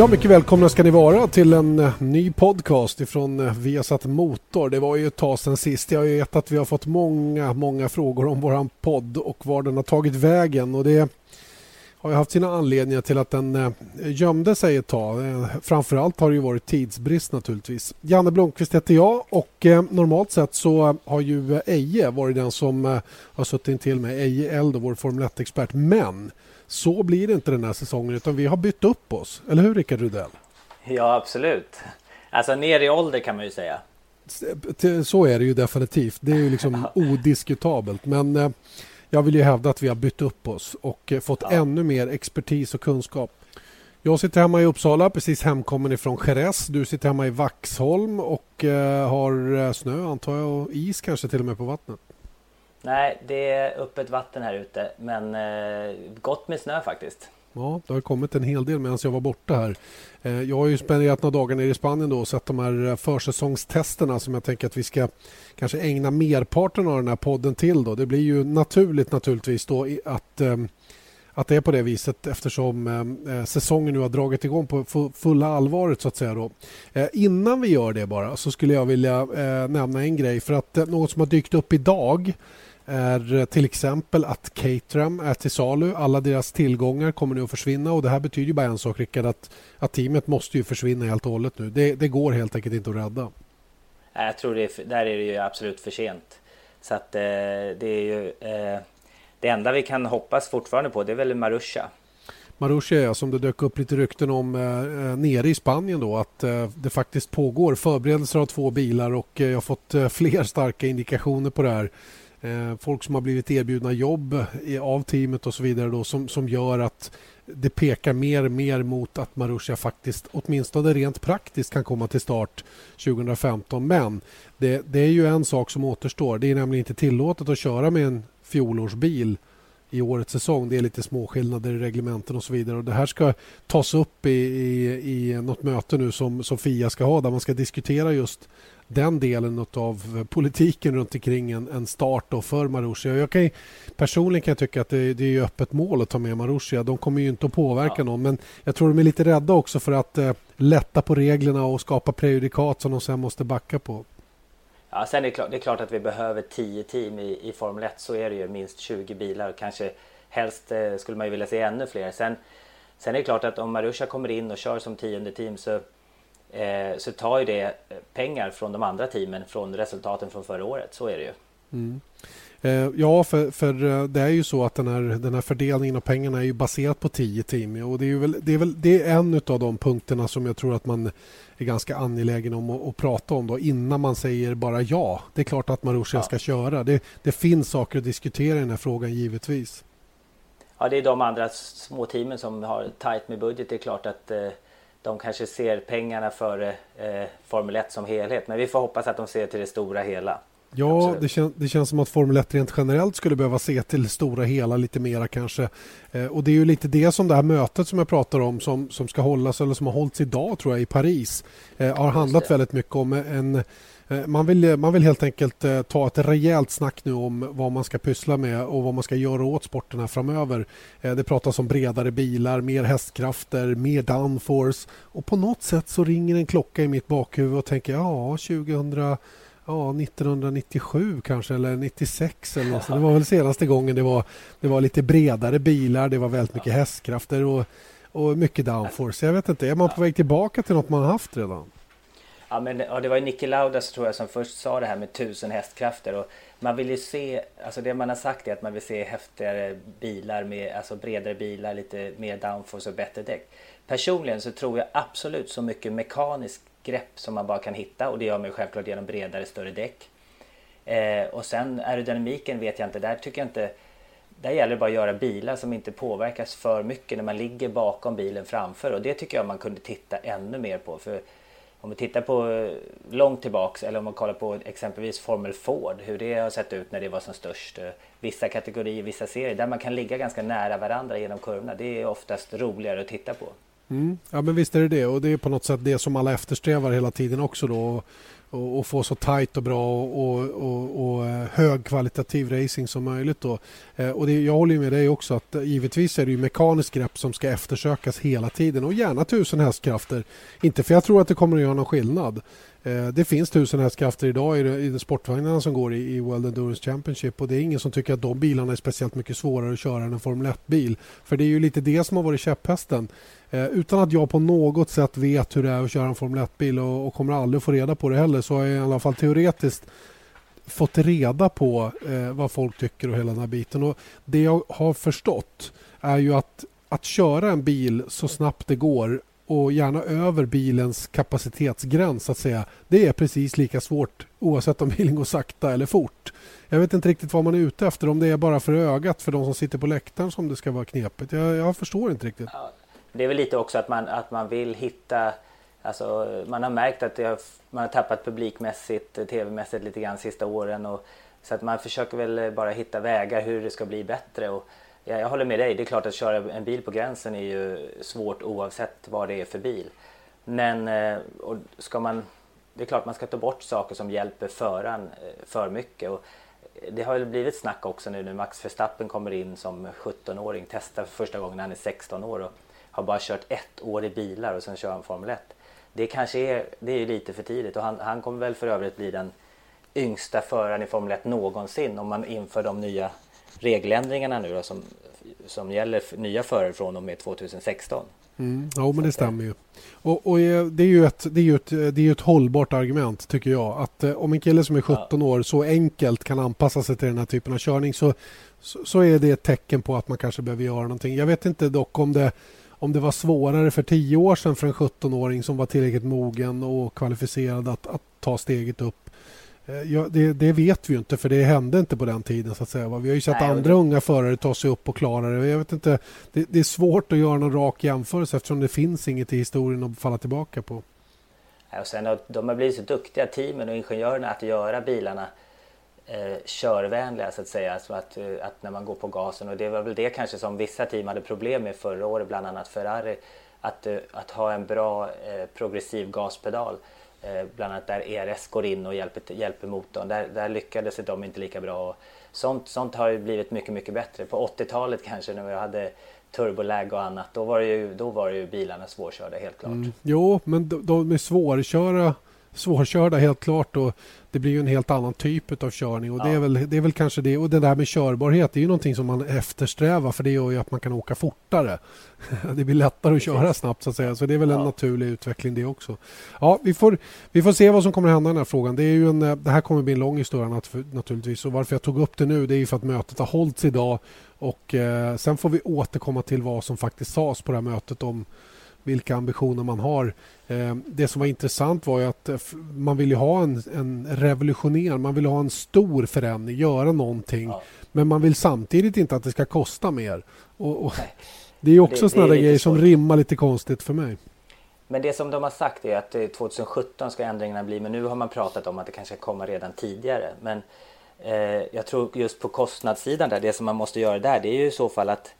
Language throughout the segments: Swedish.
Ja, mycket välkomna ska ni vara till en eh, ny podcast ifrån eh, Viasat Motor. Det var ju ett tag sedan sist. Jag vet att vi har fått många, många frågor om våran podd och var den har tagit vägen och det har ju haft sina anledningar till att den eh, gömde sig ett tag. Framförallt har det ju varit tidsbrist naturligtvis. Janne Blomqvist heter jag och normalt sett så har ju Eje varit den som har suttit till med Eje Eld, vår Formel 1-expert. Men så blir det inte den här säsongen utan vi har bytt upp oss. Eller hur Rickard Rudell? Ja absolut. Alltså ner i ålder kan man ju säga. Så är det ju definitivt. Det är ju liksom odiskutabelt. Men eh, jag vill ju hävda att vi har bytt upp oss och eh, fått ja. ännu mer expertis och kunskap. Jag sitter hemma i Uppsala, precis hemkommen ifrån Jerez. Du sitter hemma i Vaxholm och eh, har snö antar jag och is kanske till och med på vattnet. Nej, det är öppet vatten här ute, men eh, gott med snö faktiskt. Ja, det har kommit en hel del medan jag var borta här. Eh, jag har ju spenderat några dagar nere i Spanien då och sett de här eh, försäsongstesterna som jag tänker att vi ska kanske ägna merparten av den här podden till. Då. Det blir ju naturligt naturligtvis då att eh, att det är på det viset eftersom eh, eh säsongen nu har dragit igång på fulla allvaret så att säga. Då. Eh, innan vi gör det bara så skulle jag vilja eh, nämna en grej för att eh, något som har dykt upp idag är till exempel att Caterham är till salu. Alla deras tillgångar kommer nu att försvinna och det här betyder bara en sak Rickard att, att teamet måste ju försvinna helt och hållet nu. Det, det går helt enkelt inte att rädda. Jag tror det är, där är det ju absolut för sent. Så att eh, det är ju eh, det enda vi kan hoppas fortfarande på det är väl Marusha. Marusha ja, som det dök upp lite rykten om eh, eh, nere i Spanien då att eh, det faktiskt pågår förberedelser av två bilar och eh, jag har fått eh, fler starka indikationer på det här. Eh, folk som har blivit erbjudna jobb av teamet och så vidare då, som, som gör att det pekar mer och mer mot att Marussia faktiskt åtminstone rent praktiskt kan komma till start 2015. Men det, det, är ju en sak som återstår. Det är nämligen inte tillåtet att köra med en fjolårsbil i årets säsong. Det är lite småskillnader i reglementen och så vidare. Och det här ska tas upp i, i, i något möte nu som, som Fia ska ha där man ska diskutera just den delen av politiken runt omkring en, en start då för Marussia. Jag kan, personligen kan jag tycka att det, det är öppet mål att ta med Marussia. De kommer ju inte att påverka ja. någon men jag tror de är lite rädda också för att eh, lätta på reglerna och skapa prejudikat som de sen måste backa på. Ja, sen är det, klart, det är klart att vi behöver 10 team i, i Formel 1. Så är det ju. Minst 20 bilar. Kanske helst eh, skulle man ju vilja se ännu fler. Sen, sen är det klart att om Marusha kommer in och kör som tionde team så, eh, så tar ju det eh, pengar från de andra teamen från resultaten från förra året. Så är det ju. Mm. Eh, ja, för, för eh, det är ju så att den här, den här fördelningen av pengarna är ju baserat på 10 team. Och det är, väl, det, är väl, det är en av de punkterna som jag tror att man är ganska angelägen om att, att prata om då, innan man säger bara ja. Det är klart att Marussia ja. ska köra. Det, det finns saker att diskutera i den här frågan givetvis. Ja, det är de andra små teamen som har tajt med budget. Det är klart att eh, de kanske ser pengarna före eh, Formel 1 som helhet. Men vi får hoppas att de ser till det stora hela. Ja, det, kän, det, känns som att Formel 1 rent generellt skulle behöva se till stora hela lite mera kanske. Eh, och det är ju lite det som det här mötet som jag pratar om som, som ska hållas eller som har hållits idag tror jag i Paris eh, har handlat väldigt mycket om en eh, man vill, man vill helt enkelt eh, ta ett rejält snack nu om vad man ska pyssla med och vad man ska göra åt sporterna framöver. Eh, det pratas om bredare bilar, mer hästkrafter, mer downforce och på något sätt så ringer en klocka i mitt bakhuvud och tänker ja, 2000 ja, 1997 kanske eller 96 eller något. Så det var väl senaste gången det var, det var lite bredare bilar, det var väldigt mycket hästkrafter och, och mycket downforce. Jag vet inte, är man på väg tillbaka till något man haft redan? Ja, men ja, det var ju Niki Laudas tror jag som först sa det här med tusen hästkrafter och man vill ju se, alltså det man har sagt är att man vill se häftigare bilar med, alltså bredare bilar, lite mer downforce och bättre däck. Personligen så tror jag absolut så mycket mekanisk grepp som man bara kan hitta och det gör man ju självklart genom bredare, större däck. Eh, och sen aerodynamiken vet jag inte, där tycker jag inte där gäller det bara att göra bilar som inte påverkas för mycket när man ligger bakom bilen framför och det tycker jag man kunde titta ännu mer på. För om vi tittar på eh, långt tillbaks eller om man kollar på exempelvis Formel Ford, hur det har sett ut när det var som störst. Eh, vissa kategorier, vissa serier där man kan ligga ganska nära varandra genom kurvorna. Det är oftast roligare att titta på. Mm. Ja men visst är det det och det är på något sätt det som alla eftersträvar hela tiden också då. och, och få så tajt och bra och, och, och, eh, högkvalitativ racing som möjligt. Då. Eh, och det, jag håller med dig också att eh, givetvis är det ju mekaniskt grepp som ska eftersökas hela tiden och gärna tusen hästkrafter. Inte för jag tror att det kommer att göra någon skillnad. Eh, det finns tusen hästkrafter idag i, sportvagnarna som går i, World Endurance Championship och det är ingen som tycker att de bilarna är speciellt mycket svårare att köra än en Formel 1-bil. För det är ju lite det som har varit käpphästen. Eh, utan att jag på något sätt vet hur det är att köra en Formel 1-bil och, kommer aldrig få reda på det heller så har jag i alla fall teoretiskt fått reda på eh, vad folk tycker och hela den här biten. Och det jag har förstått är ju att att köra en bil så snabbt det går och gärna över bilens kapacitetsgräns så att säga. Det är precis lika svårt oavsett om bilen går sakta eller fort. Jag vet inte riktigt vad man är ute efter, om det är bara för ögat för de som sitter på läktaren som det ska vara knepigt. Jag, jag förstår inte riktigt. Det är väl lite också att man, att man vill hitta Alltså, man har märkt att har, man har tappat publikmässigt, tv-mässigt lite grann sista åren. Och, så att man försöker väl bara hitta vägar hur det ska bli bättre. Och, ja, jag håller med dig, det är klart att köra en bil på gränsen är ju svårt oavsett vad det är för bil. Men eh, och ska man, det är klart man ska ta bort saker som hjälper föraren eh, för mycket. Och det har ju blivit snack också nu när Max Verstappen kommer in som 17-åring, testar för första gången när han är 16 år. Och, har bara kört ett år i bilar och sen kör han Formel 1. Det kanske är, det är lite för tidigt och han, han kommer väl för övrigt bli den yngsta föraren i Formel 1 någonsin om man inför de nya regeländringarna nu då, som, som gäller nya förare från och med 2016. Mm, ja, men det stämmer ju. Och, och, eh, det är ju ett, det är ju ett, det är ett hållbart argument tycker jag. Att eh, om en kille som är 17 ja. år så enkelt kan anpassa sig till den här typen av körning så, så, så, är det ett tecken på att man kanske behöver göra någonting. Jag vet inte dock om det om det var svårare för tio år sedan för en 17-åring som var tillräckligt mogen och kvalificerad att, att ta steget upp. Eh, ja, det, det, vet vi ju inte för det hände inte på den tiden. så att säga. Vi har ju sett Nej, andra det... unga förare ta sig upp och klara det. Jag vet inte, det, det, är svårt att göra någon rak jämförelse eftersom det finns inget i historien att falla tillbaka på. Och sen, de har blivit så duktiga, teamen och ingenjörerna, att göra bilarna eh, körvänliga så att säga. Så att, eh, att när man går på gasen och det var väl det kanske som vissa team hade problem med förra året, bland annat Ferrari. Att, eh, att ha en bra eh, progressiv gaspedal. Eh, bland annat där ERS går in och hjälper, hjälper motorn. Där, där lyckades de inte lika bra. Sånt, sånt har ju blivit mycket, mycket bättre. På 80-talet kanske när vi hade turbolag och annat, då var, det ju, då var det ju bilarna svårkörda helt klart. Mm. Jo, men de, de är svårköra svårkörda helt klart och det blir ju en helt annan typ av körning och ja. det, är väl, det är väl kanske det och det där med körbarhet är ju någonting som man eftersträvar för det gör ju att man kan åka fortare. Det blir lättare att köra snabbt så att säga så det är väl en naturlig utveckling det också. Ja, vi får, vi får se vad som kommer hända i den här frågan. Det, är ju en, det här kommer bli en lång historia naturligtvis och varför jag tog upp det nu det är ju för att mötet har hållits idag och eh, sen får vi återkomma till vad som faktiskt sades på det här mötet om vilka ambitioner man har. Eh, det som var intressant var ju att eh, man vill ha en, en revolutionerande, man vill ha en stor förändring, göra någonting. Ja. Men man vill samtidigt inte att det ska kosta mer. Och, och det är också sådana grejer som rimmar lite konstigt för mig. Men det som de har sagt är att 2017 eh, ska ändringarna bli, men nu har man pratat om att det kanske ska komma redan tidigare. Men eh, jag tror just på kostnadssidan där, det som man måste göra där, det är ju i så fall att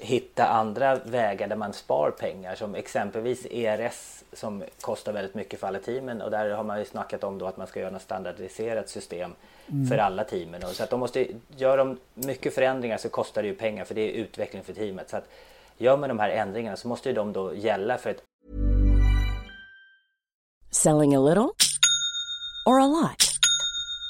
hitta andra vägar där man spar pengar som exempelvis ERS som kostar väldigt mycket för alla teamen och där har man ju snackat om då att man ska göra ett standardiserat system mm. för alla teamen. Och så att de måste göra de mycket förändringar så kostar det ju pengar för det är utveckling för teamet. Så att gör man de här ändringarna så måste ju de då gälla för ett Selling a little or a lot?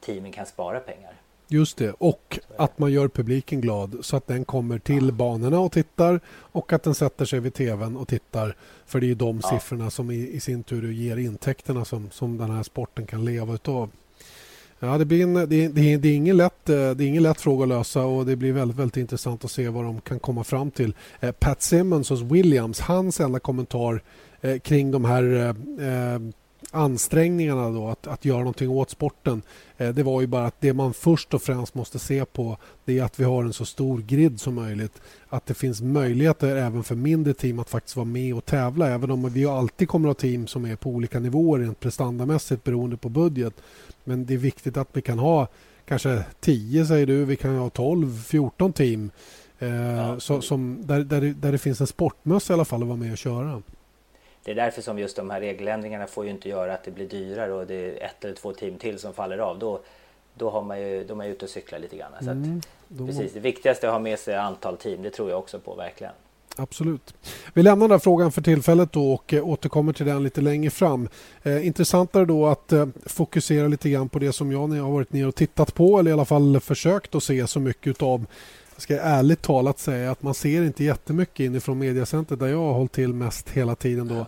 teamen kan spara pengar. Just det, och att man gör publiken glad så att den kommer till banorna och tittar och att den sätter sig vid tvn och tittar. För det är ju de Ja. siffrorna som i, i sin tur ger intäkterna som, som den här sporten kan leva utav. Ja, det, blir en, det, är- det, det, är ingen lätt, eh, det är ingen lätt fråga att lösa och det blir väldigt, väldigt intressant att se vad de kan komma fram till. Eh, Pat Simmons hos Williams, hans enda kommentar eh, kring de här eh, eh, ansträngningarna då att, att göra någonting åt sporten. Eh, det var ju bara att det man först och främst måste se på det är att vi har en så stor grid som möjligt. Att det finns möjligheter även för mindre team att faktiskt vara med och tävla. Även om vi alltid kommer att ha team som är på olika nivåer rent prestandamässigt beroende på budget. Men det är viktigt att vi kan ha kanske 10 säger du, vi kan ha 12, 14 team. Eh, så, som, där, där, det, där det finns en sportmössa i alla fall att vara med och köra. Det är därför som just de här regeländringarna får ju inte göra att det blir dyrare och det är ett eller två team till som faller av. Då, då, har man ju, då är man ute och cyklar lite grann. Så att, Då- precis, det viktigaste är att ha med sig antal team, det tror jag också på verkligen. Absolut. Vi lämnar den här frågan för tillfället då och eh, återkommer till den lite längre fram. Eh, intressantare då att eh, fokusera lite grann på det som jag har varit ner och tittat på eller i alla fall försökt att se så mycket utav. Jag ska ärligt talat säga att man ser inte jättemycket inifrån mediacentret där jag har hållit till mest hela tiden då.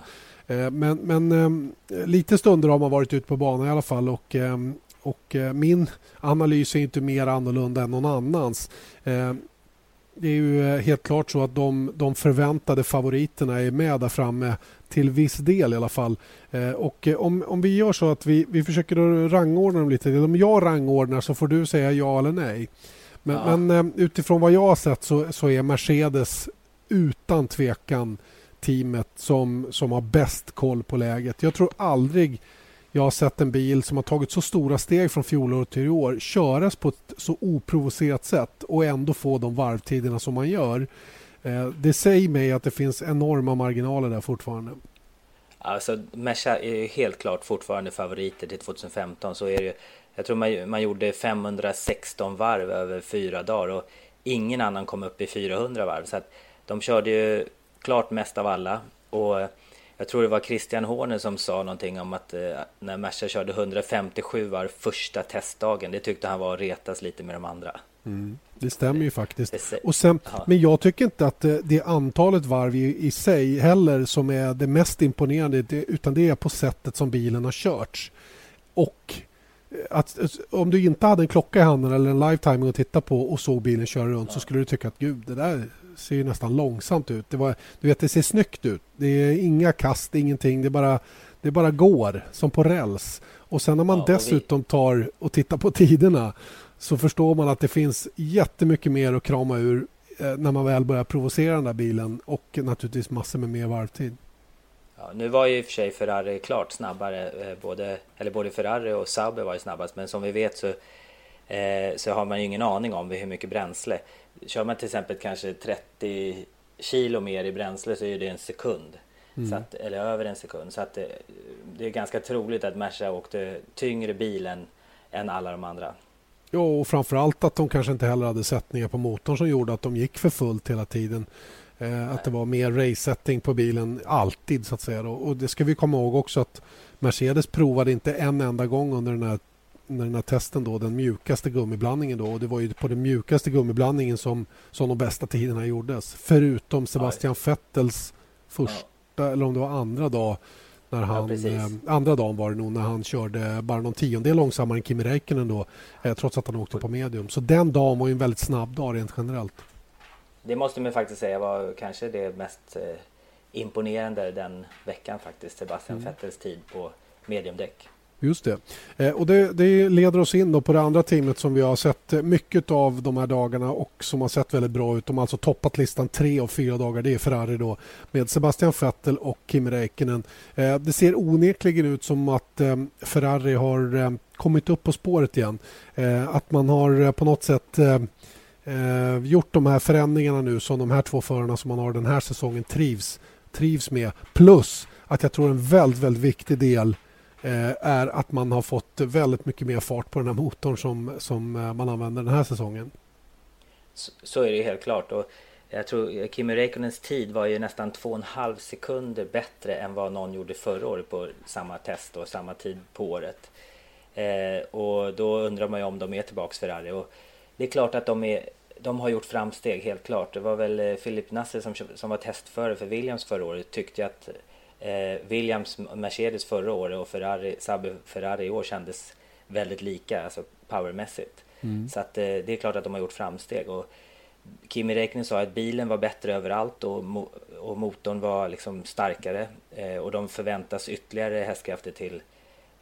Eh, men men eh, lite stunder har man varit ute på banan i alla fall och eh, och eh, min analys är inte mer annorlunda än någon annans. Eh, det är ju eh, helt klart så att de, de förväntade favoriterna är med där framme till viss del i alla fall. Och om, om vi gör så att vi, vi försöker rangordna dem lite. Om jag rangordnar så får du säga ja eller nej. Men, Ja. men eh, utifrån vad jag har sett så, så är Mercedes utan tvekan teamet som, som har bäst koll på läget. Jag tror aldrig jag har sett en bil som har tagit så stora steg från fjolåret till i år köras på ett så oprovocerat sätt och ändå få de varvtiderna som man gör. Eh, Det säger mig att det finns enorma marginaler där fortfarande. Alltså Merca är ju helt klart fortfarande favoriter till 2015. Så är det ju. Jag tror man, man gjorde 516 varv över fyra dagar och ingen annan kom upp i 400 varv. Så att de körde ju klart mest av alla. Och jag tror det var Christian Horner som sa någonting om att eh, när Merca körde 157 varv första testdagen. Det tyckte han var att retas lite med de andra. Det stämmer ju faktiskt. Och sen, Ja. Men jag tycker inte att det, det är antalet varv i, i sig heller som är det mest imponerande det, utan det är på sättet som bilen har körts. Och eh, att, om du inte hade en klocka i handen eller en live-timing att titta på och såg bilen köra runt så skulle du tycka att gud, det där ser ju nästan långsamt ut. Det, var, du vet, det ser snyggt ut. Det är inga kast, ingenting. Det bara, det bara går som på räls. Och sen när man Ja, dessutom tar och tittar på tiderna så förstår man att det finns jättemycket mer att krama ur eh, när man väl börjar provocera den där bilen och naturligtvis massor med mer varvtid. Ja, nu var ju i och för sig Ferrari klart snabbare. eh, Både, eller både Ferrari och Sauber var ju snabbast. Men som vi vet så, eh, så har man ju ingen aning om hur mycket bränsle. Kör man till exempel kanske 30 kilo mer i bränsle så är det en sekund. Så att, eller över en sekund. Så att det, det är ganska troligt att Merca åkte tyngre bil än, än alla de andra. Ja, och framförallt att de kanske inte heller hade sättningar på motorn som gjorde att de gick för fullt hela tiden. Eh, att det var mer race-setting på bilen alltid så att säga. Och det ska vi komma ihåg också att Mercedes provade inte en enda gång under den här, under den här testen då, den mjukaste gummiblandningen då. Och det var ju på den mjukaste gummiblandningen som, som de bästa tiderna gjordes. Förutom Sebastian Vettels första, eller om det var andra dag när han, precis. eh, andra dagen var det nog när han körde bara någon tiondel långsammare än Kimi Räikkönen då, eh, trots att han åkte på medium. Så den dagen var ju en väldigt snabb dag rent generellt. Det måste man faktiskt säga var kanske det mest eh, imponerande den veckan faktiskt. Sebastian Vettels tid på mediumdäck. Just det. Eh, och det, det leder oss in på det andra teamet som vi har sett eh, mycket av de här dagarna och som har sett väldigt bra ut. De har alltså toppat listan tre av fyra dagar. Det är Ferrari då med Sebastian Vettel och Kimi Räikkönen. Det ser onekligen ut som att Ferrari har kommit upp på spåret igen. Att man har på något sätt eh, gjort de här förändringarna nu som de här två förarna som man har den här säsongen trivs, trivs med. Plus att jag tror en väldigt, väldigt viktig del eh, är att man har fått väldigt mycket mer fart på den här motorn som, som eh, man använder den här säsongen. Så, så är det helt klart. Och jag tror Kimi Räikkönens tid var ju nästan två och en halv sekunder bättre än vad någon gjorde förra året på samma test och samma tid på året. Eh, och då undrar man ju om de är tillbaks Ferrari. Och det är klart att de, är, de har gjort framsteg, helt klart. Det var väl eh, Philip Nasser som, som var testförare för Williams förra året tyckte att eh, Williams Mercedes förra året och Ferrari, Sabe Ferrari i år kändes väldigt lika, alltså powermässigt. Mm. Så att eh, det är klart att de har gjort framsteg. Och, Kimi Räikkönen sa att bilen var bättre överallt och, mo och motorn var liksom starkare eh, och de förväntas ytterligare hästkrafter till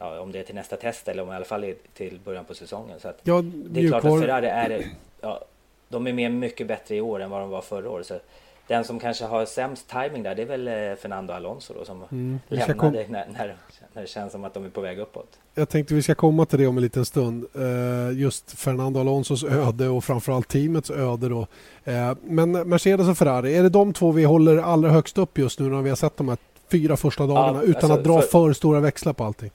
ja, om det är till nästa test eller om i alla fall till början på säsongen. Så att ja, det är klart att Ferrari är, ja, de är med mycket bättre i år än vad de var förra året. Så den som kanske har sämst timing där det är väl eh, Fernando Alonso då, som mm, lämnade när, när, när det känns som att de är på väg uppåt. Jag tänkte vi ska komma till det om en liten stund. Eh, just Fernando Alonsos öde och framförallt teamets öde. Då. Eh, men Mercedes och Ferrari, är det de två vi håller allra högst upp just nu när vi har sett de här fyra första dagarna ja, utan alltså, att dra för, för stora växlar på allting?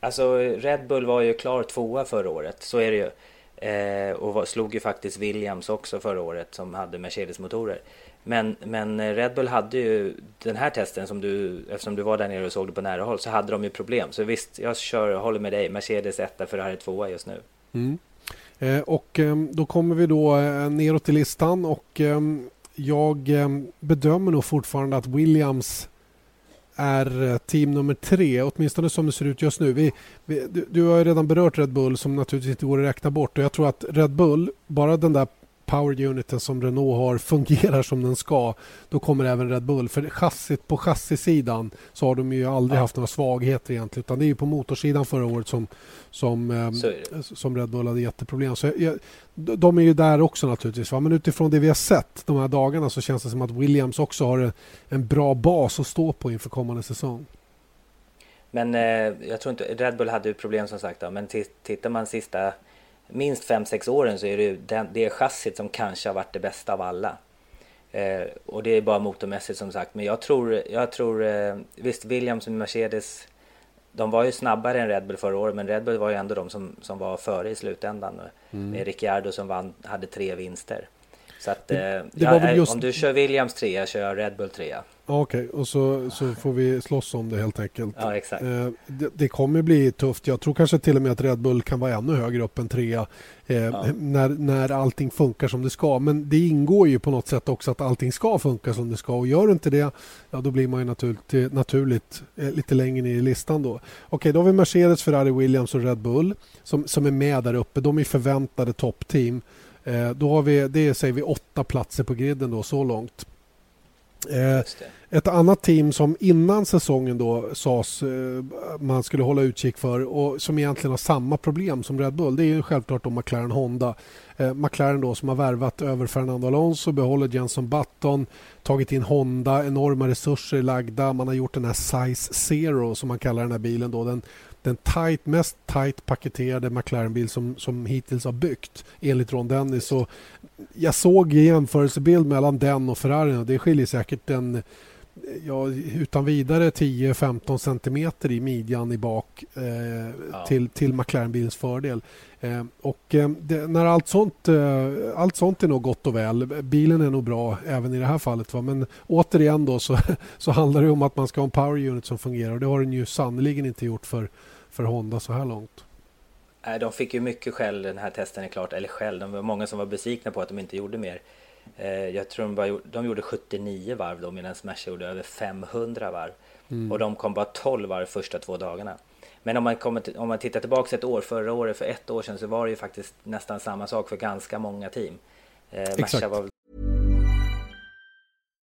Alltså Red Bull var ju klar tvåa förra året, så är det ju. Eh, och slog ju faktiskt Williams också förra året som hade Mercedes-motorer. Men, men eh, Red Bull hade ju den här testen som du, eftersom du var där nere och såg det på nära håll, så hade de ju problem. Så visst, jag kör, håller med dig. Mercedes etta, Ferrari tvåa just nu. Mm. Eh, och eh, då kommer vi då eh, neråt i listan och eh, jag ehm, bedömer nog fortfarande att Williams är eh, team nummer tre, åtminstone som det ser ut just nu. Vi, vi, du, du, har redan berört Red Bull som naturligtvis inte går att räkna bort och jag tror att Red Bull, bara den där power uniten som Renault har fungerar som den ska, då kommer även Red Bull. För chassit, på chassisidan så har de ju aldrig ja. haft några svagheter egentligen. Utan det är ju på motorsidan förra året som, som, eh, som Red Bull hade jätteproblem. Så jag, de är ju där också naturligtvis. Va? Men utifrån det vi har sett de här dagarna så känns det som att Williams också har en, en bra bas att stå på inför kommande säsong. Men eh, jag tror inte, Red Bull hade ju problem som sagt då, men tittar man sista minst 5-6 åren så är det den, det chassit som kanske har varit det bästa av alla. Eh, och det är bara motormässigt som sagt. Men jag tror, jag tror eh, visst Williams och Mercedes, de var ju snabbare än Red Bull förra året, men Red Bull var ju ändå de som, som var före i slutändan. Mm. Med Ricciardo som vann, hade tre vinster. Så att, eh, jag, just... om du kör Williams trea kör jag Red Bull trea. Okej, okay, och så, så får vi slåss om det helt enkelt. Ja, exakt. Eh, det, det, kommer bli tufft. Jag tror kanske till och med att Red Bull kan vara ännu högre upp än trea eh, ja. när, när allting funkar som det ska. Men det ingår ju på något sätt också att allting ska funka som det ska och gör inte det, ja då blir man ju naturligt, naturligt eh, lite längre ner i listan då. Okej, okay, då har vi Mercedes, Ferrari, Williams och Red Bull som, som är med där uppe. De är förväntade toppteam. Eh, då har vi, det säger vi åtta platser på griden då så långt. Eh, ett annat team som innan säsongen då sades eh, man skulle hålla utkik för och som egentligen har samma problem som Red Bull det är ju självklart då McLaren Honda. Eh, McLaren då som har värvat över Fernando Alonso, behåller Jenson Button, tagit in Honda, enorma resurser lagda. Man har gjort den här Size Zero som man kallar den här bilen då. Den, den tight, mest tight paketerade McLaren-bil som, som hittills har byggt enligt Ron Dennis. Så jag såg jämförelsebild mellan den och Ferrari och det skiljer säkert en ja, utan vidare 10-15 centimeter i midjan i bak eh, ja. till, till McLaren-bilens fördel. Eh, och eh, det, när allt sånt, eh, allt sånt är nog gott och väl. Bilen är nog bra även i det här fallet. Va? Men återigen då så, så handlar det om att man ska ha en power unit som fungerar och det har den ju sannerligen inte gjort för, för Honda så här långt. Nej, de fick ju mycket skäll den här testen är klart, eller skäll, de var många som var besvikna på att de inte gjorde mer. Eh, jag tror de, bara, de gjorde 79 varv då medan Smash gjorde över 500 varv. Mm. Och de kom bara 12 varv första två dagarna. Men om man, kommer om man tittar tillbaka ett år, förra året, för ett år sedan så var det ju faktiskt nästan samma sak för ganska många team. Eh, Exakt. Var...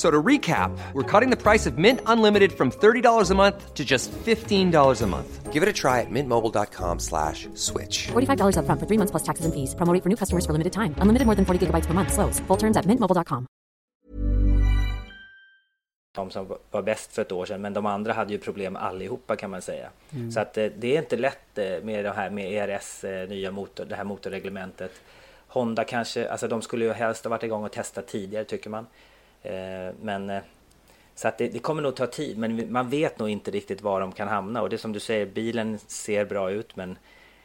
So to recap, we're cutting the price of Mint Unlimited from $30 a month to just $15 a month. Give it a try at mintmobile.com slash switch. $45 upfront for three months plus taxes and fees. Promo rate for new customers for limited time. Unlimited more than 40 gigabytes per month. Slows. Full terms at mintmobile.com. De som var bäst för ett år sedan, men de andra hade ju problem allihopa kan man säga. Så att eh, det är inte lätt eh, med det här med ERS, eh, nya motor, det här motorreglementet. Honda kanske, alltså de skulle ju helst ha varit igång och testat tidigare tycker man. Eh, Men eh, så att det, det kommer nog ta tid, men man vet nog inte riktigt var de kan hamna. Och det är som du säger, bilen ser bra ut, men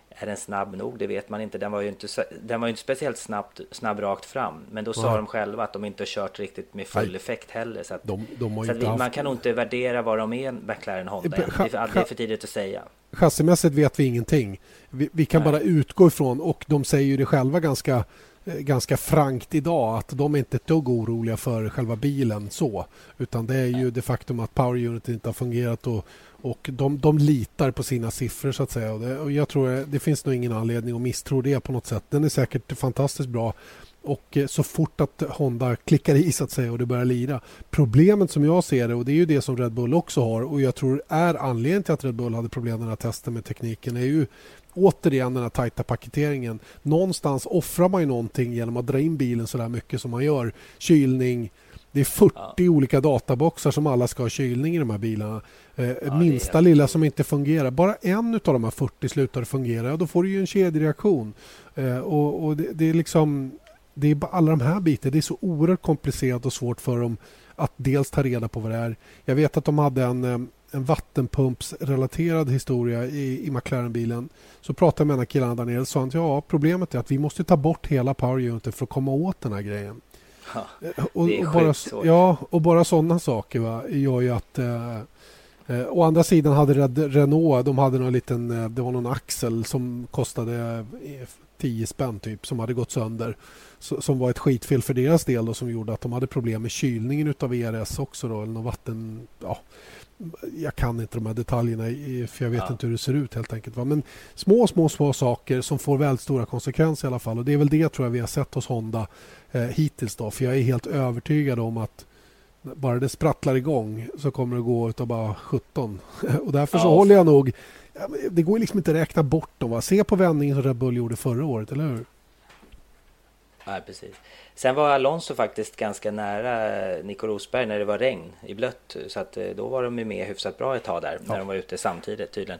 är den snabb nog? Det vet man inte. Den var ju inte, den var ju inte speciellt snabbt, snabb rakt fram. Men då sa Nej. de själva att de inte har kört riktigt med full Nej. effekt heller. Så, att, De- de så vi, haft- man kan nog inte värdera vad de är, McLaren Honda. Det är, för, det är för tidigt att säga. Chassimässigt vet vi ingenting. Vi, vi kan Nej. bara utgå ifrån, och de säger ju det själva ganska, ganska frankt idag, att de är inte ett dugg oroliga för själva bilen så. Utan det är ju det faktum att Power Unit inte har fungerat och, och de, de litar på sina siffror så att säga. Och, det, och jag tror det, det finns nog ingen anledning att misstro det på något sätt. Den är säkert fantastiskt bra. Och eh, så fort att Honda klickar i så att säga och det börjar lira. Problemet som jag ser det och det är ju det som Red Bull också har och jag tror är anledningen till att Red Bull hade problem den här testen med tekniken är ju återigen den här tajta paketeringen. Någonstans offrar man ju någonting genom att dra in bilen så där mycket som man gör. Kylning, det är 40 olika databoxar som alla ska ha kylning i de här bilarna. Eh, är minsta lilla som inte fungerar. Bara en av de här 40 slutar fungera och då får du ju en kedjereaktion. Eh, och, och det, det är liksom det är alla de här bitarna. Det är så oerhört komplicerat och svårt för dem att dels ta reda på vad det är. Jag vet att de hade en, eh, en vattenpumpsrelaterad historia i, i McLaren-bilen. Så pratade jag med en av killarna där nere och sa att ja, problemet är att vi måste ta bort hela power uniten för att komma åt den här grejen. Ja. Eh, Och, och bara, ja, och bara sådana saker va, gör ju att eh, Eh, å andra sidan hade Renault, de hade någon liten, eh, det var någon axel som kostade eh, 10 spänn typ som hade gått sönder. Så, som var ett skitfel för deras del och som gjorde att de hade problem med kylningen utav ERS också då, eller någon vatten... Ja, jag kan inte de här detaljerna för jag vet Ja. inte hur det ser ut helt enkelt. Va? Men små, små, små saker som får väldigt stora konsekvenser i alla fall. Och det är väl det tror jag vi har sett hos Honda eh, hittills då. För jag är helt övertygad om att bara det sprattlar igång så kommer det gå utav bara 17. Och därför så Ja. håller jag nog... Det går liksom inte att räkna bort dem. Va? Se på vändningen som Red Bull gjorde förra året, eller hur? Ja, precis. Sen var Alonso faktiskt ganska nära eh, Nico Rosberg när det var regn i blött. Så att eh, då var de ju med hyfsat bra ett tag där när de var ute samtidigt tydligen.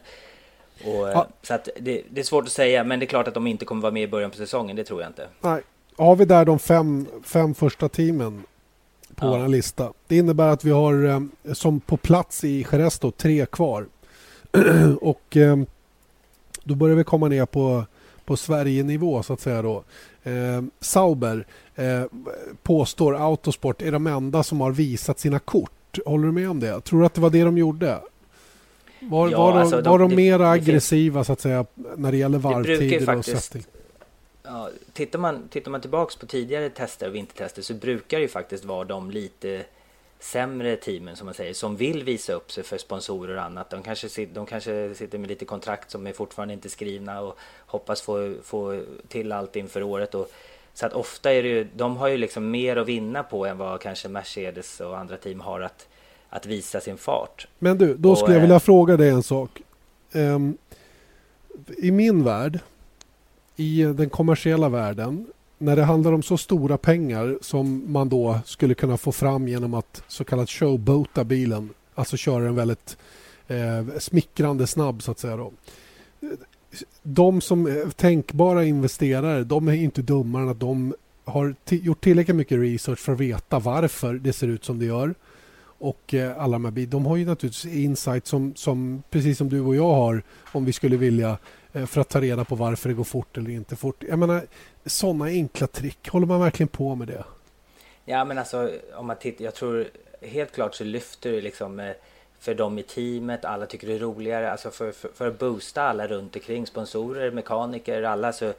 Och, eh, Ja. Så att det, det är svårt att säga, men det är klart att de inte kommer vara med i början på säsongen, det tror jag inte. Nej. Har vi där de fem, fem första teamen på Ja. vår lista. Det innebär att vi har som på plats i då, tre kvar. och då börjar vi komma ner på, på Sverige-nivå så att säga då. Eh, Sauber eh, påstår Autosport är de enda som har visat sina kort. Håller du med om det? Tror du att det var det de gjorde? Var, Ja, var, de, alltså, de- var de det- aggressiva så att säga när det gäller varvtider och sättning? Ja, tittar, man, tittar man tillbaks på tidigare tester och vintertester så brukar det ju faktiskt vara de lite sämre teamen som man säger som vill visa upp sig för sponsorer och annat. De kanske, de kanske sitter med lite kontrakt som är fortfarande inte skrivna och hoppas få, få till allt inför året. Och, så att ofta är det ju, de har ju liksom mer att vinna på än vad kanske Mercedes och andra team har att, att visa sin fart. Men du, då Och, skulle jag eh, vilja fråga dig en sak. Ehm, I min värld, i den kommersiella världen, när det handlar om så stora pengar som man då skulle kunna få fram genom att så kallat showboata bilen, alltså köra den väldigt eh, smickrande snabb så att säga då. De som är tänkbara investerare, de är inte dummare än att de har gjort tillräckligt mycket research för att veta varför det ser ut som det gör och eh, alla de här bit- De har ju naturligtvis insight som, som precis som du och jag har om vi skulle vilja eh, för att ta reda på varför det går fort eller inte fort. Jag menar, sådana enkla trick, håller man verkligen på med det? Ja men alltså om man tittar, jag tror helt klart så lyfter det liksom eh, för dem i teamet, alla tycker det är roligare, alltså för, för, för att boosta alla runt omkring, sponsorer, mekaniker, alla så är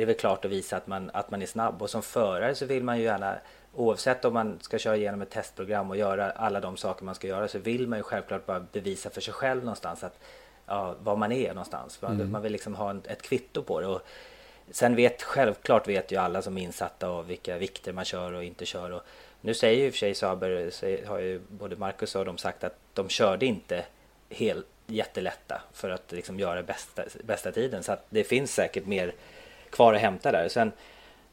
det väl klart att visa att man, att man är snabb och som förare så vill man ju gärna Oavsett om man ska köra igenom ett testprogram och göra alla de saker man ska göra så vill man ju självklart bara bevisa för sig själv någonstans att ja, var man är någonstans. Man, man vill liksom ha en, ett kvitto på det. Och Sen vet självklart vet ju alla som är insatta av vilka vikter man kör och inte kör. Och nu säger ju i och för sig Saber, har ju både Marcus och de sagt att de körde inte helt jättelätta för att liksom göra bästa, bästa tiden. Så att det finns säkert mer kvar att hämta där. Sen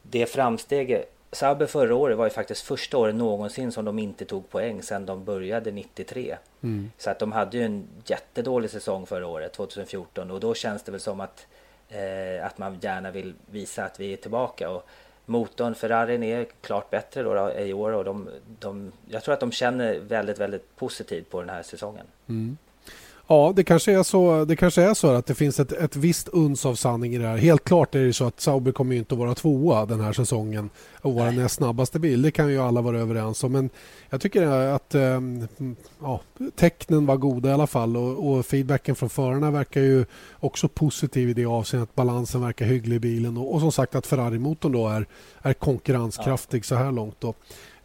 det framsteget Sauber förra året var ju faktiskt första året någonsin som de inte tog poäng sedan de började 93. Mm. Så att de hade ju en jättedålig säsong förra året, 2014. Och då känns det väl som att, eh, att man gärna vill visa att vi är tillbaka. Och motorn, Ferrarin är klart bättre då, då i år och de, de, jag tror att de känner väldigt, väldigt positivt på den här säsongen. Mm. Ja, det kanske är så, det kanske är så att det finns ett, ett visst uns av sanning i det här. Helt klart är det så att Sauber kommer inte att vara tvåa den här säsongen och vara näst snabbaste bil. Det kan ju alla vara överens om. Men jag tycker att äh, ja, tecknen var goda i alla fall och, och, feedbacken från förarna verkar ju också positiv i det avseendet. Balansen verkar hygglig i bilen och, och som sagt att Ferrari-motorn då är, är konkurrenskraftig ja. så här långt. Då.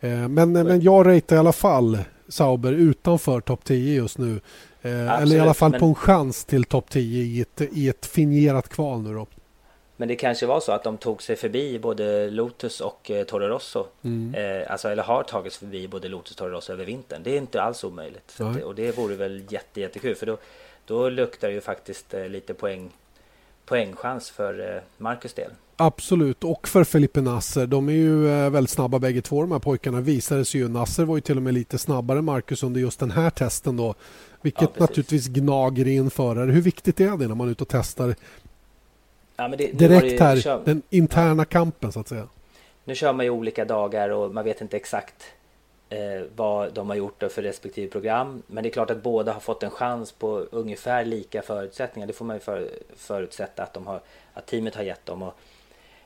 Äh, men, men jag ratear i alla fall Sauber utanför topp 10 just nu. Eh, eller i alla fall men... på en chans till topp 10 i ett, i ett fingerat kval nu då. Men det kanske var så att de tog sig förbi både Lotus och eh, Toro Rosso. Mm. Eh, alltså, eller har tagit sig förbi både Lotus och Toro Rosso över vintern. Det är inte alls omöjligt. Det, och det vore väl jätte, jättekul. För då, då luktar det ju faktiskt eh, lite poäng, poängchans för eh, Marcus del. Absolut, och för Felipe Nasser. De är ju eh, väldigt snabba bägge två de här pojkarna. Visade sig ju. Nasser var ju till och med lite snabbare än Marcus under just den här testen då. Vilket ja, naturligtvis gnager i en förare. Hur viktigt är det när man är ute och testar ja, det, direkt här, kör, den interna kampen så att säga? Nu kör man ju olika dagar och man vet inte exakt eh, vad de har gjort för respektive program. Men det är klart att båda har fått en chans på ungefär lika förutsättningar. Det får man ju för, förutsätta att, de har, att teamet har gett dem. Och,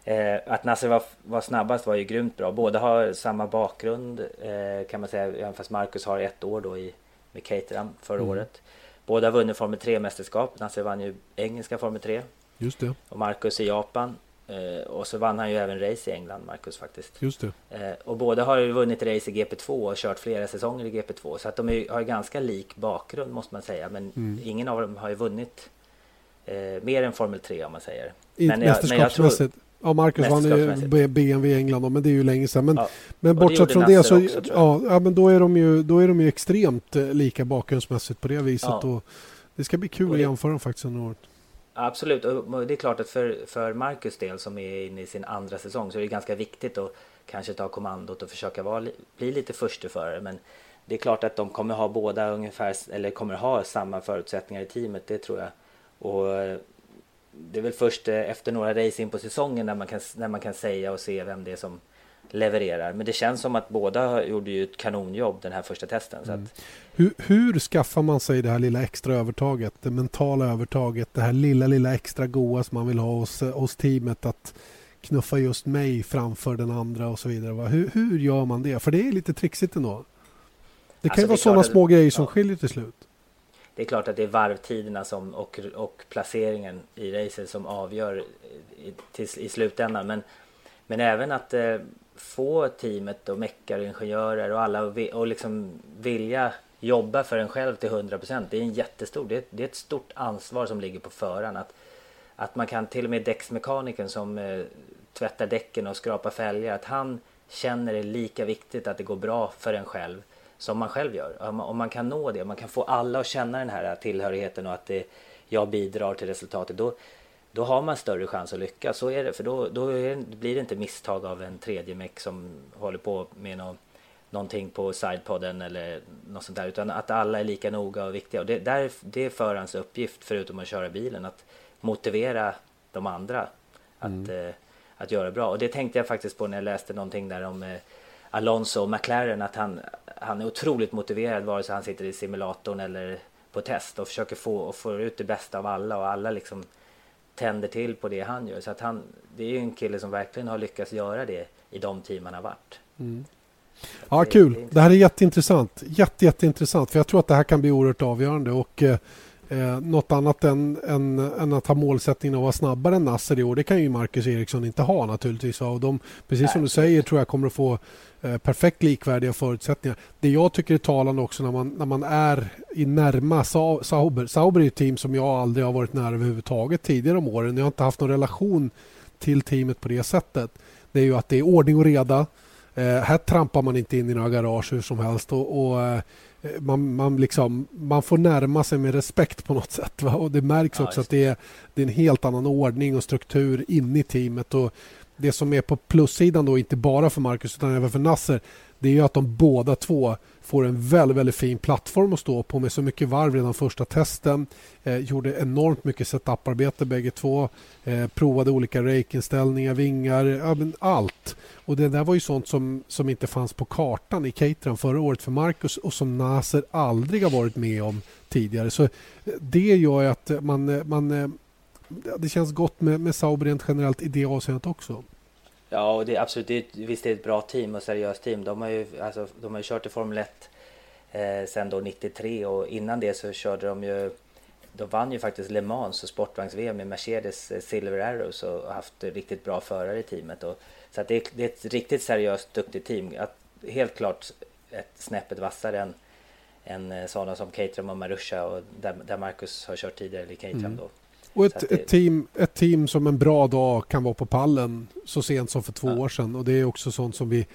eh, att Nasser var, var snabbast var ju grymt bra. Båda har samma bakgrund eh, kan man säga, även fast Marcus har ett år då i med Caterham förra mm. året. Båda har vunnit Formel 3-mästerskap. Nasse vann ju engelska Formel 3. Just det. Och Marcus i Japan. Eh, och så vann han ju även race i England, Marcus faktiskt. Just det. Eh, och båda har ju vunnit race i GP2 och kört flera säsonger i GP2. Så att de är, har ju ganska lik bakgrund måste man säga. Men mm. ingen av dem har ju vunnit eh, mer än Formel 3 om man säger. Men jag, men jag tror, Ja, Marcus vann ju BMW i England då, men det är ju länge sedan. Men, ja. men bortsett från det så också, ja, ja, men då, är de ju, då är de ju extremt eh, lika bakgrundsmässigt på det viset. Ja. Och det ska bli kul det, att jämföra dem faktiskt under året. Absolut, och det är klart att för, för Marcus del som är inne i sin andra säsong så är det ganska viktigt att kanske ta kommandot och försöka vara, bli lite försteförare. Men det är klart att de kommer ha båda ungefär, eller kommer ha samma förutsättningar i teamet, det tror jag. Och det är väl först eh, efter några race in på säsongen när man, kan, när man kan säga och se vem det är som levererar. Men det känns som att båda gjorde ju ett kanonjobb den här första testen. Så mm. hur, hur skaffar man sig det här lilla extra övertaget, det mentala övertaget, det här lilla, lilla extra goa som man vill ha hos, hos teamet att knuffa just mig framför den andra och så vidare. Hur, hur gör man det? För det är lite trixigt ändå. Det kan alltså, ju vara sådana små grejer som ja. skiljer till slut det är klart att det är varvtiderna som, och, och placeringen i racet som avgör i, till, i slutändan. Men, men även att eh, få teamet och meckar och ingenjörer och alla och, och liksom vilja jobba för en själv till 100% det är en jättestor, det är, det är ett stort ansvar som ligger på föraren. Att, att man kan till och med däcksmekanikern som eh, tvättar däcken och skrapar fälgar, att han känner det lika viktigt att det går bra för en själv som man själv gör. Om man kan nå det, man kan få alla att känna den här tillhörigheten och att det, jag bidrar till resultatet. Då, då har man större chans att lyckas. Så är det. För då, då det, blir det inte misstag av en tredje meck som håller på med någon, någonting på sidepodden eller något sånt där. Utan att alla är lika noga och viktiga. Och det, där, det är förarens uppgift, förutom att köra bilen, att motivera de andra att, mm. eh, att göra bra. Och det tänkte jag faktiskt på när jag läste någonting där om eh, Alonso och McLaren att han, han är otroligt motiverad vare sig han sitter i simulatorn eller på test och försöker få, och få ut det bästa av alla och alla liksom tänder till på det han gör. Så att han, det är ju en kille som verkligen har lyckats göra det i de team han har varit. Mm. Ja, det, kul. Det, det, här är jätteintressant. Jätte, jätteintressant. För jag tror att det här kan bli oerhört avgörande. Och eh, Eh, något annat än, än, än, att ha målsättningen att vara snabbare än Nasser i år, det kan ju Marcus Eriksson inte ha naturligtvis. Och de, precis som du säger tror jag kommer att få eh, perfekt likvärdiga förutsättningar. Det jag tycker är talande också när man, när man är i närma Sa Sauber. Sauber är ett team som jag aldrig har varit nära överhuvudtaget tidigare om åren. Jag har inte haft någon relation till teamet på det sättet det är ju att det är ordning och reda. Eh, här trampar man inte in i några garage hur som helst. och, och eh, man, man, liksom, man får närma sig med respekt på något sätt. Va? Och Det märks också att det är, det är en helt annan ordning och struktur inne i teamet. Och det som är på plussidan, då, inte bara för Marcus utan även för Nasser, det är ju att de båda två får en väldigt, väldigt fin plattform att stå på med så mycket varv redan första testen. Eh, gjorde enormt mycket setuparbete bägge två. Eh, provade olika rake-inställningar, vingar, ja, allt. Och det där var ju sånt som, som inte fanns på kartan i Caterham förra året för Marcus och som Nasser aldrig har varit med om tidigare. Så eh, det gör ju att man, eh, man eh, det känns gott med, med Sauber rent generellt i det avseendet också. Ja, och det är absolut, det är, visst det är ett bra team och seriöst team. De har ju, alltså, de har kört i Formel 1 eh, sen då 93 och innan det så körde de ju de vann ju faktiskt Le Mans och sportvagns-VM med Mercedes eh, Silver Arrows och haft riktigt bra förare i teamet. Och, så att det, är, det är ett riktigt seriöst, duktigt team. Att, helt klart ett snäppet vassare än, än eh, sådana som Caterham och Marusha och där, där Marcus har kört tidigare i Caterham mm. då. Och ett, det... ett, team, ett team som en bra dag kan vara på pallen så sent som för två ja. år sedan. Och Det är också sånt som vi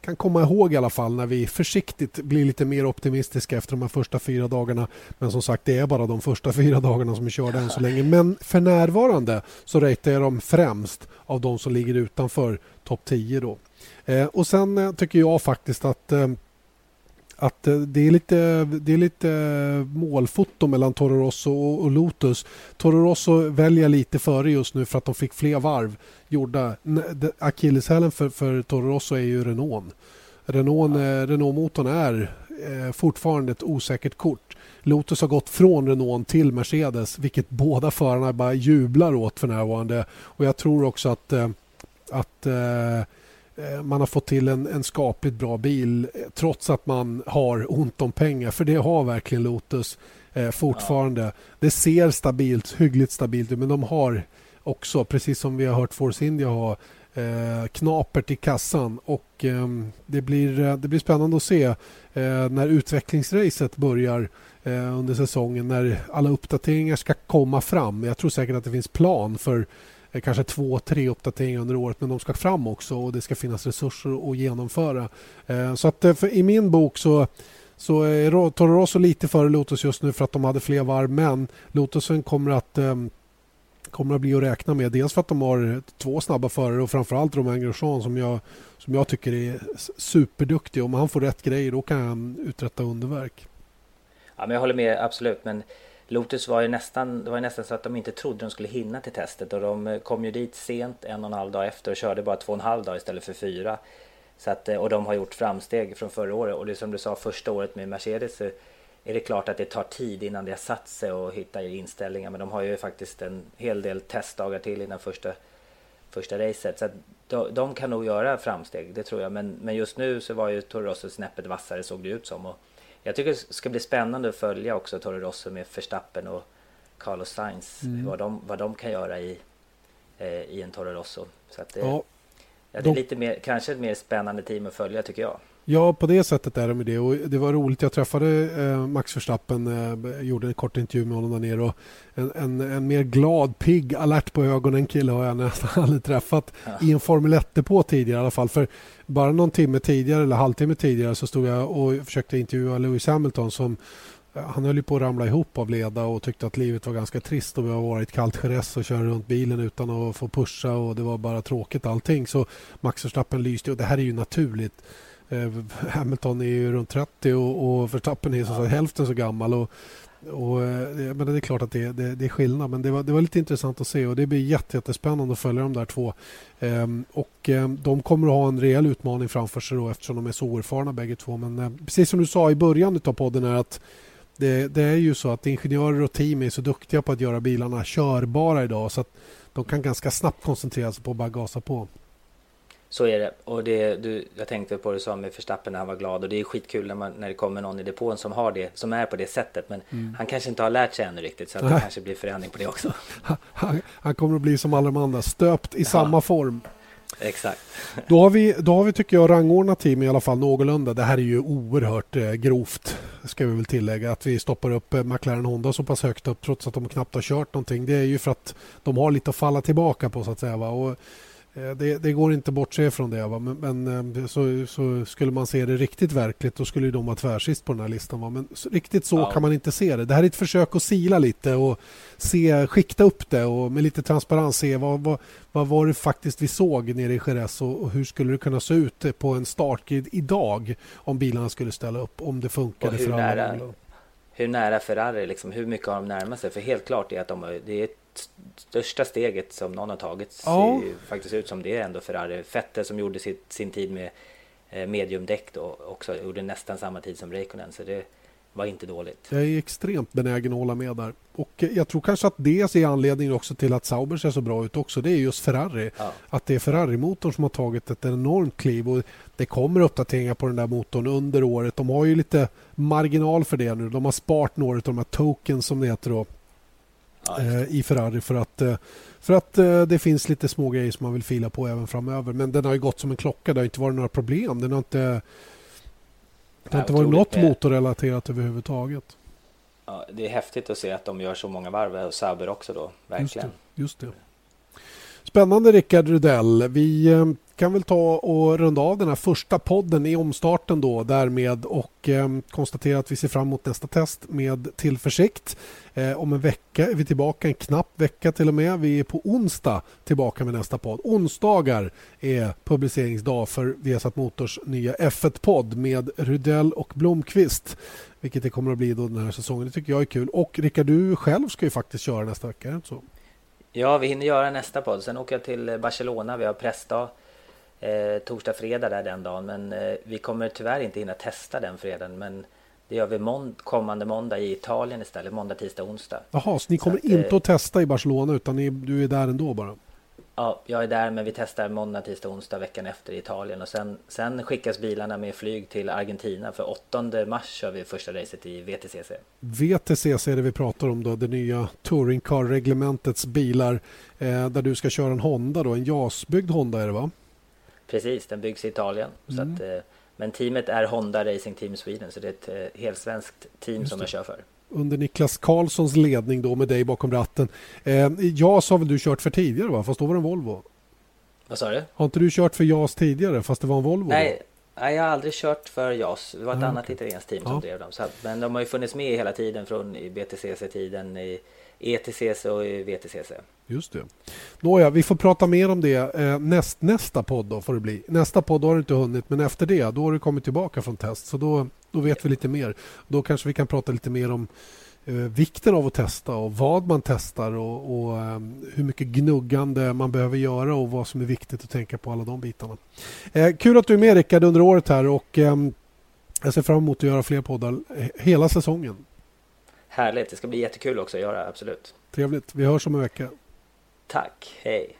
kan komma ihåg i alla fall när vi försiktigt blir lite mer optimistiska efter de här första fyra dagarna. Men som sagt, det är bara de första fyra dagarna som är körda än så länge. Men för närvarande så ratear jag dem främst av de som ligger utanför topp 10. Då. Eh, och sen eh, tycker jag faktiskt att eh, att eh, det är lite, det är lite eh, målfoto mellan Toro Rosso och, Lotus. Toro Rosso väljer lite före just nu för att de fick fler varv gjorda. Akilleshälen för, för Toro Rosso är ju Renault. Renault, ja. Renault-motorn är eh, fortfarande ett osäkert kort. Lotus har gått från Renault till Mercedes vilket båda förarna bara jublar åt för närvarande. Och jag tror också att, att Eh, man har fått till en, en skapligt bra bil eh, trots att man har ont om pengar. För det har verkligen Lotus eh, fortfarande. Ja. Det ser stabilt, hyggligt stabilt ut men de har också, precis som vi har hört Force India ha, eh, knapert i kassan. Och eh, det, blir, eh, det blir spännande att se när utvecklingsracet börjar under säsongen när alla uppdateringar ska komma fram. Jag tror säkert att det finns plan för Eh, Eh, kanske två, tre uppdateringar under året men de ska fram också och det ska finnas resurser att genomföra. Eh, så att eh, i min bok så så är Toro Rosso lite före Lotus just nu för att de hade fler varv men Lotusen kommer att kommer att bli att räkna med. Dels för att de har två snabba förare och framförallt Romain Grosjean som jag, som jag tycker är superduktig. Om han får rätt grejer då kan han uträtta underverk. Ja, men jag håller med absolut men Lotus var ju nästan, det var nästan så att de inte trodde de skulle hinna till testet och de eh, kom ju dit sent en och en halv dag efter och körde bara två och en halv dag istället för fyra. Så att, eh, och de har gjort framsteg från förra året och det som du sa första året med Mercedes är det klart att det tar tid innan det har satt sig och hitta inställningar men de har ju faktiskt en hel del testdagar till innan första, första racet. Så att de, de kan nog göra framsteg, det tror jag. Men, men just nu så var ju Toro Rosso snäppet vassare såg det ut som. Och, jag tycker det ska bli spännande att följa också Toro Rosso med Verstappen och Carlos Sainz. Mm. Vad, de, vad de kan göra i, eh, i en Toro Rosso. Så att det, ja, ja, det är lite mer, kanske ett mer spännande team att följa tycker jag. Ja, på det sättet är det med det. Och det var roligt. Jag träffade eh, Max Verstappen, eh, gjorde en kort intervju med honom där nere. Och en, en, en mer glad, pigg, alert på ögonen kille har jag nästan aldrig träffat ja. i en Formel 1-depå tidigare i alla fall. För bara någon timme tidigare eller halvtimme tidigare så stod jag och försökte intervjua Lewis Hamilton som han höll på att ramla ihop av leda och tyckte att livet var ganska trist och vi har varit kallt Jerez och kör runt bilen utan att få pusha och det var bara tråkigt allting. Så Max Verstappen lyste och det här är ju naturligt. Eh, Hamilton är ju runt 30 och, och Verstappen är så ja. hälften så gammal. Och, och, eh, men det är klart att det, det, det, är skillnad, men det var, det var lite intressant att se och det blir jättespännande att följa de där två. Ehm, och ehm, De kommer att ha en rejäl utmaning framför sig då, eftersom de är så oerfarna bägge två. Men eh, precis som du sa i början av podden är att det, det, är ju så att ingenjörer och team är så duktiga på att göra bilarna körbara idag så att de kan ganska snabbt koncentrera sig på att bara gasa på. Så är det. Och det, du, jag tänkte på det du sa med Förstappen när han var glad. Och det är skitkul när, man, när det kommer någon i depån som, har det, som är på det sättet. Men mm. han kanske inte har lärt sig ännu riktigt. Så att det kanske blir förändring på det också. Han, han kommer att bli som alla de andra. Stöpt i ja. samma form. Exakt. Då har, vi, då har vi, tycker jag, rangordnat team i alla fall någorlunda. Det här är ju oerhört eh, grovt, ska vi väl tillägga. Att vi stoppar upp eh, McLaren Honda så pass högt upp trots att de knappt har kört någonting. Det är ju för att de har lite att falla tillbaka på, så att säga. Va? Och det, det, går inte att bortse från det. Va? Men, men eh, så, så, skulle man se det riktigt verkligt då skulle de vara tvärsist på den här listan. Va? Men riktigt så ja. kan man inte se det. Det här är ett försök att sila lite och se, skikta upp det och med lite transparens se vad, vad, vad var det faktiskt vi såg nere i Jerez och, och hur skulle det kunna se ut på en startgrid idag om bilarna skulle ställa upp, om det funkade för alla. Nära, hur nära Ferrari, liksom, hur mycket har de närmat sig? För helt klart är att de, det är största steget som någon har tagit ser faktiskt ut som det är ändå Ferrari. Vettel som gjorde sitt, sin tid med eh, mediumdäck och också gjorde nästan samma tid som Räikkönen. Så det var inte dåligt. Jag är extremt benägen att hålla med där. Och jag tror kanske att det är anledningen också till att Sauber ser så bra ut också. Det är just Ferrari. Ja. Att det är Ferrari-motorn som har tagit ett enormt kliv. Och det kommer uppdateringar på den där motorn under året. De har ju lite marginal för det nu. De har sparat några av de här tokens som det heter då eh, i Ferrari för att, eh, för att eh, det finns lite små grejer som man vill fila på även framöver. Men den har ju gått som en klocka. Det har inte varit några problem. Den har inte, det har inte varit något motorrelaterat överhuvudtaget. Ja, det är häftigt att se att de gör så många varv och Sauber också då, verkligen. Just det. Just det. Spännande Rickard Rudell. Vi eh, kan väl ta och runda av den här första podden i omstarten då därmed och eh, konstatera att vi ser fram emot nästa test med tillförsikt. Eh, om en vecka är vi tillbaka, en knapp vecka till och med. Vi är på onsdag tillbaka med nästa podd. Onsdagar är publiceringsdag för Viasat Motors nya F1-podd med Rudell och Blomqvist. Vilket det kommer att bli då den här säsongen. Det tycker jag är kul. Och Rickard, du själv ska ju faktiskt köra nästa vecka, är det inte så? Ja, vi hinner göra nästa podd. Sen åker jag till Barcelona. Vi har pressdag eh, torsdag, fredag där den dagen. Men eh, vi kommer tyvärr inte hinna testa den fredagen. Men det gör vi månd kommande måndag i Italien istället. Måndag, tisdag, onsdag. Jaha, så ni kommer så att, inte eh, att testa i Barcelona utan ni, du är där ändå bara? Ja, jag är där men vi testar måndag, tisdag, onsdag veckan efter i Italien och sen, sen skickas bilarna med flyg till Argentina för 8 mars kör vi första racet i VTCC. VTCC är det vi pratar om då, det nya Touring Car-reglementets bilar eh, där du ska köra en Honda då, en JAS-byggd Honda är det va? Precis, den byggs i Italien. Mm. Så att, eh, men teamet är Honda Racing Team Sweden så det är ett eh, helt svenskt team som jag kör för under Niklas Karlssons ledning då med dig bakom ratten. Eh, JAS har väl du kört för tidigare va? Fast då var det en Volvo? Vad sa du? Har inte du kört för JAS tidigare fast det var en Volvo? Nej, nej jag har aldrig kört för JAS. Det var ett ah, annat okay. italienskt team som ja. drev dem. Så, men de har ju funnits med hela tiden från BTCC-tiden i ETCC och VTCC. Just det. Nåja, vi får prata mer om det eh, näst, nästa podd då får det bli. Nästa podd har du inte hunnit men efter det då har du kommit tillbaka från test. Så då, då vet vi lite mer. Då kanske vi kan prata lite mer om eh, vikten av att testa och vad man testar och, och eh, hur mycket gnuggande man behöver göra och vad som är viktigt att tänka på alla de bitarna. Eh, kul att du är med Rickard under året här och eh, jag ser fram emot att göra fler poddar hela säsongen. Härligt, det ska bli jättekul också att göra, absolut. Trevligt, vi hörs om en vecka. Tack, hej.